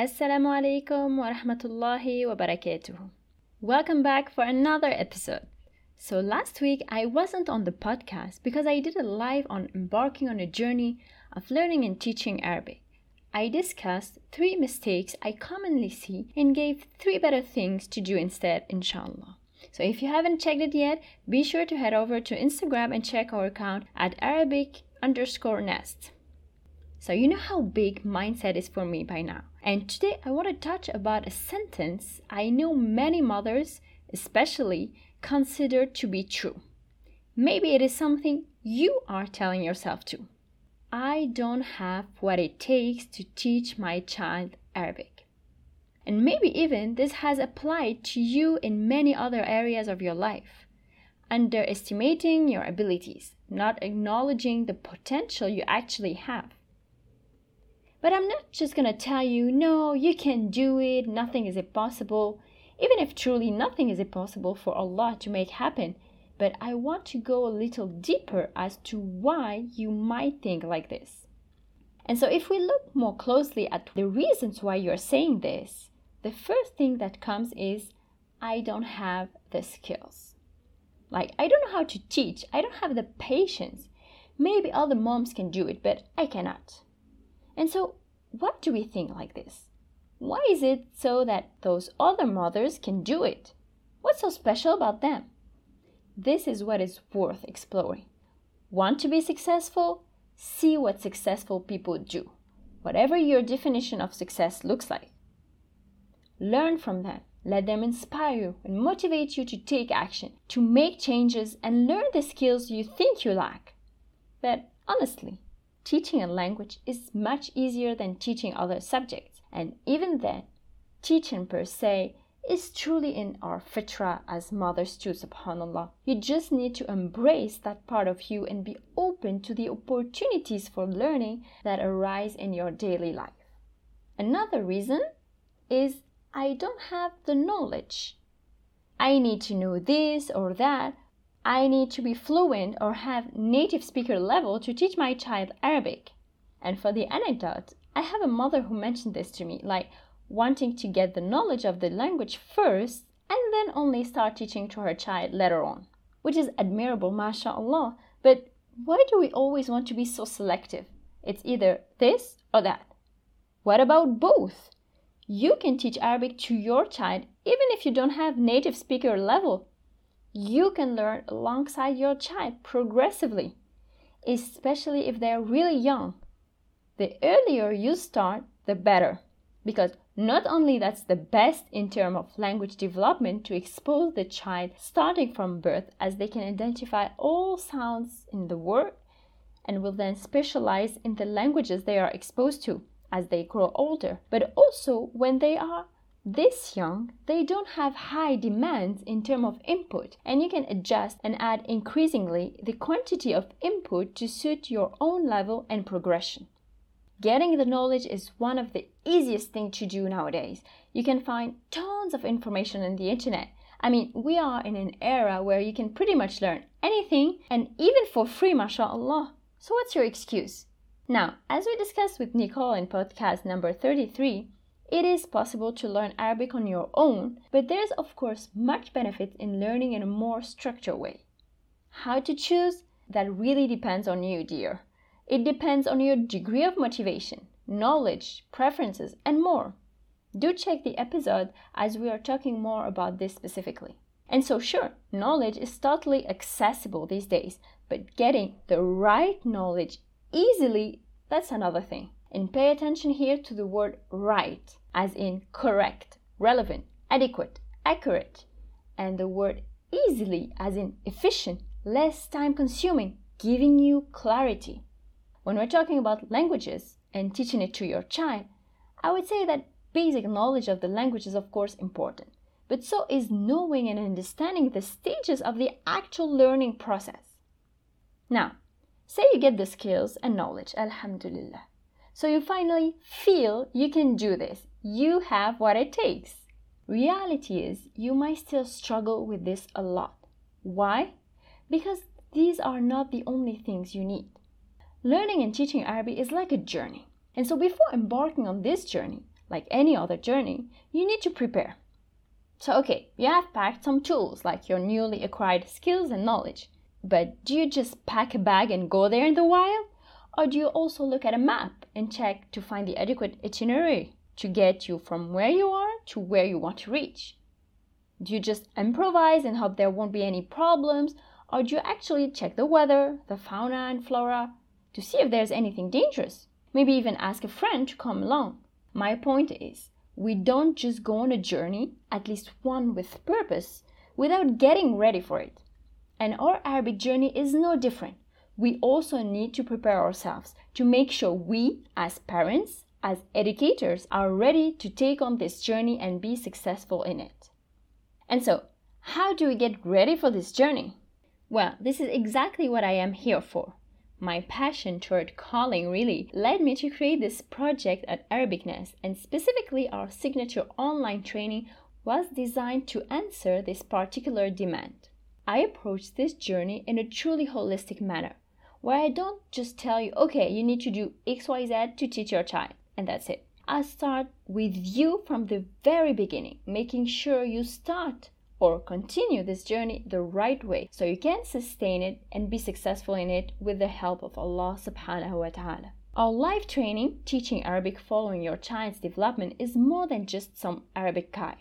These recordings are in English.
Assalamu alaikum wa rahmatullahi wa barakatuh. Welcome back for another episode. So, last week I wasn't on the podcast because I did a live on embarking on a journey of learning and teaching Arabic. I discussed three mistakes I commonly see and gave three better things to do instead, inshallah. So, if you haven't checked it yet, be sure to head over to Instagram and check our account at Arabic underscore nest. So, you know how big mindset is for me by now. And today I want to touch about a sentence I know many mothers, especially, consider to be true. Maybe it is something you are telling yourself too. I don't have what it takes to teach my child Arabic. And maybe even this has applied to you in many other areas of your life. Underestimating your abilities, not acknowledging the potential you actually have. But I'm not just gonna tell you, no, you can't do it, nothing is impossible, even if truly nothing is impossible for Allah to make happen. But I want to go a little deeper as to why you might think like this. And so, if we look more closely at the reasons why you're saying this, the first thing that comes is, I don't have the skills. Like, I don't know how to teach, I don't have the patience. Maybe other moms can do it, but I cannot. And so, what do we think like this? Why is it so that those other mothers can do it? What's so special about them? This is what is worth exploring. Want to be successful? See what successful people do, whatever your definition of success looks like. Learn from them. Let them inspire you and motivate you to take action, to make changes, and learn the skills you think you lack. But honestly, teaching a language is much easier than teaching other subjects. And even then, teaching per se is truly in our fitra as mothers too, subhanAllah. You just need to embrace that part of you and be open to the opportunities for learning that arise in your daily life. Another reason is I don't have the knowledge. I need to know this or that I need to be fluent or have native speaker level to teach my child Arabic. And for the anecdote, I have a mother who mentioned this to me, like wanting to get the knowledge of the language first and then only start teaching to her child later on, which is admirable, mashallah. But why do we always want to be so selective? It's either this or that. What about both? You can teach Arabic to your child even if you don't have native speaker level you can learn alongside your child progressively, especially if they're really young. The earlier you start, the better, because not only that's the best in terms of language development to expose the child starting from birth as they can identify all sounds in the word and will then specialize in the languages they are exposed to as they grow older, but also when they are this young, they don't have high demands in terms of input, and you can adjust and add increasingly the quantity of input to suit your own level and progression. Getting the knowledge is one of the easiest things to do nowadays. You can find tons of information on the internet. I mean, we are in an era where you can pretty much learn anything and even for free, mashallah. So, what's your excuse? Now, as we discussed with Nicole in podcast number 33, it is possible to learn Arabic on your own, but there's of course much benefit in learning in a more structured way. How to choose? That really depends on you, dear. It depends on your degree of motivation, knowledge, preferences, and more. Do check the episode as we are talking more about this specifically. And so, sure, knowledge is totally accessible these days, but getting the right knowledge easily, that's another thing. And pay attention here to the word right as in correct, relevant, adequate, accurate, and the word easily as in efficient, less time consuming, giving you clarity. When we're talking about languages and teaching it to your child, I would say that basic knowledge of the language is of course important, but so is knowing and understanding the stages of the actual learning process. Now, say you get the skills and knowledge, alhamdulillah. So you finally feel you can do this you have what it takes. Reality is, you might still struggle with this a lot. Why? Because these are not the only things you need. Learning and teaching Arabic is like a journey. And so, before embarking on this journey, like any other journey, you need to prepare. So, okay, you have packed some tools like your newly acquired skills and knowledge. But do you just pack a bag and go there in the wild? Or do you also look at a map and check to find the adequate itinerary to get you from where you are to where you want to reach? Do you just improvise and hope there won't be any problems? Or do you actually check the weather, the fauna and flora to see if there's anything dangerous? Maybe even ask a friend to come along. My point is, we don't just go on a journey, at least one with purpose, without getting ready for it. And our Arabic journey is no different. We also need to prepare ourselves to make sure we, as parents, as educators, are ready to take on this journey and be successful in it. And so, how do we get ready for this journey? Well, this is exactly what I am here for. My passion toward calling really led me to create this project at Arabic Nest, and specifically our signature online training was designed to answer this particular demand. I approach this journey in a truly holistic manner, where I don't just tell you, okay, you need to do XYZ to teach your child, and that's it. I start with you from the very beginning, making sure you start or continue this journey the right way so you can sustain it and be successful in it with the help of Allah subhanahu wa ta'ala. Our live training, teaching Arabic following your child's development, is more than just some Arabic guide.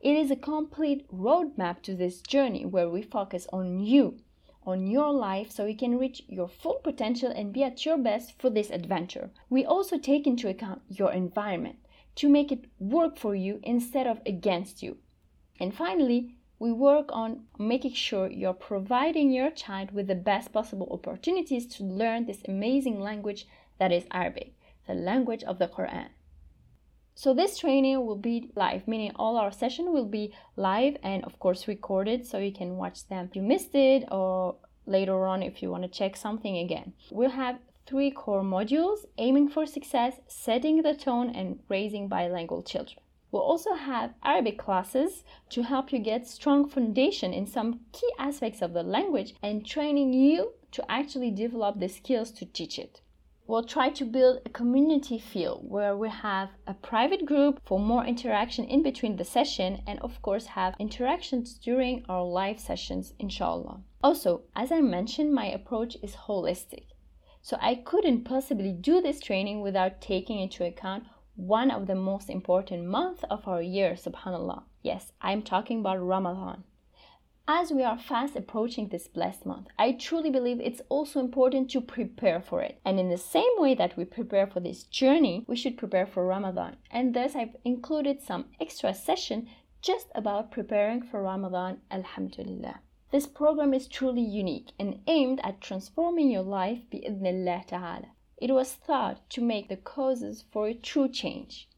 It is a complete roadmap to this journey where we focus on you, on your life so you can reach your full potential and be at your best for this adventure. We also take into account your environment to make it work for you instead of against you. And finally, we work on making sure you're providing your child with the best possible opportunities to learn this amazing language that is Arabic, the language of the Quran. So this training will be live, meaning all our session will be live and of course recorded so you can watch them if you missed it or later on if you want to check something again. We'll have three core modules aiming for success, setting the tone, and raising bilingual children. We'll also have Arabic classes to help you get strong foundation in some key aspects of the language and training you to actually develop the skills to teach it. We'll try to build a community feel where we have a private group for more interaction in between the session and of course have interactions during our live sessions inshallah. Also, as I mentioned, my approach is holistic. So I couldn't possibly do this training without taking into account one of the most important months of our year, subhanallah. Yes, I'm talking about Ramadan. As we are fast approaching this blessed month, I truly believe it's also important to prepare for it. And in the same way that we prepare for this journey, we should prepare for Ramadan. And thus, I've included some extra session just about preparing for Ramadan, Alhamdulillah. This program is truly unique and aimed at transforming your life bi'idhnillah ta'ala. It was thought to make the causes for a true change.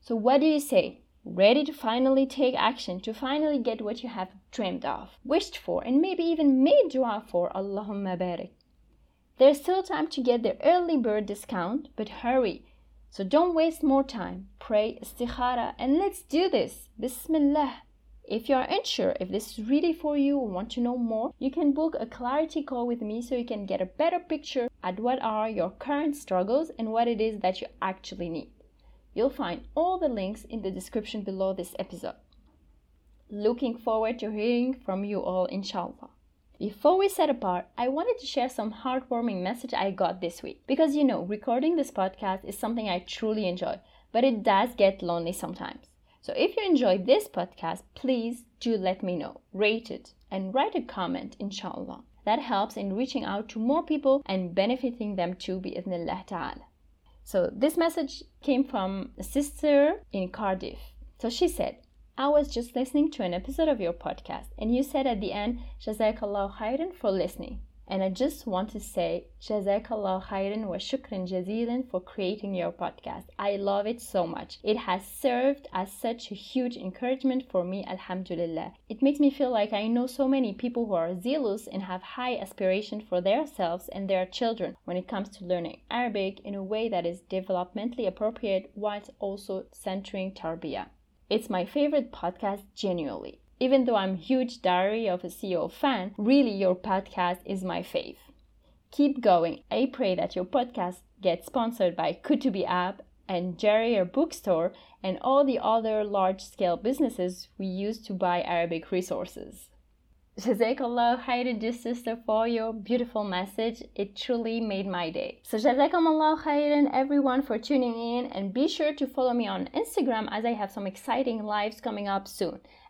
So what do you say? Ready to finally take action, to finally get what you have dreamed of, wished for, and maybe even made dua for. Allahumma barik. There's still time to get the early bird discount, but hurry. So don't waste more time. Pray istikhara and let's do this. Bismillah. If you are unsure if this is really for you or want to know more, you can book a clarity call with me so you can get a better picture at what are your current struggles and what it is that you actually need. You'll find all the links in the description below this episode. Looking forward to hearing from you all, inshallah. Before we set apart, I wanted to share some heartwarming message I got this week. Because you know, recording this podcast is something I truly enjoy, but it does get lonely sometimes. So if you enjoy this podcast, please do let me know, rate it, and write a comment, inshallah. That helps in reaching out to more people and benefiting them too, bi'idhnillah ta'ala. So this message came from a sister in Cardiff. So she said, I was just listening to an episode of your podcast and you said at the end, Jazakallah khairan for listening. And I just want to say, Jazakallah khairan wa shukran jazilan for creating your podcast. I love it so much. It has served as such a huge encouragement for me, Alhamdulillah. It makes me feel like I know so many people who are zealous and have high aspiration for themselves and their children when it comes to learning Arabic in a way that is developmentally appropriate whilst also centering tarbiyah. It's my favorite podcast, genuinely even though I'm huge Diary of a CEO fan, really your podcast is my fave. Keep going. I pray that your podcast gets sponsored by Kutubee app and Jarir Bookstore, and all the other large scale businesses we use to buy Arabic resources. Jazakallah khairan, sister, for your beautiful message. It truly made my day. So, Jazakallah khairan, everyone, for tuning in, and be sure to follow me on Instagram as I have some exciting lives coming up soon.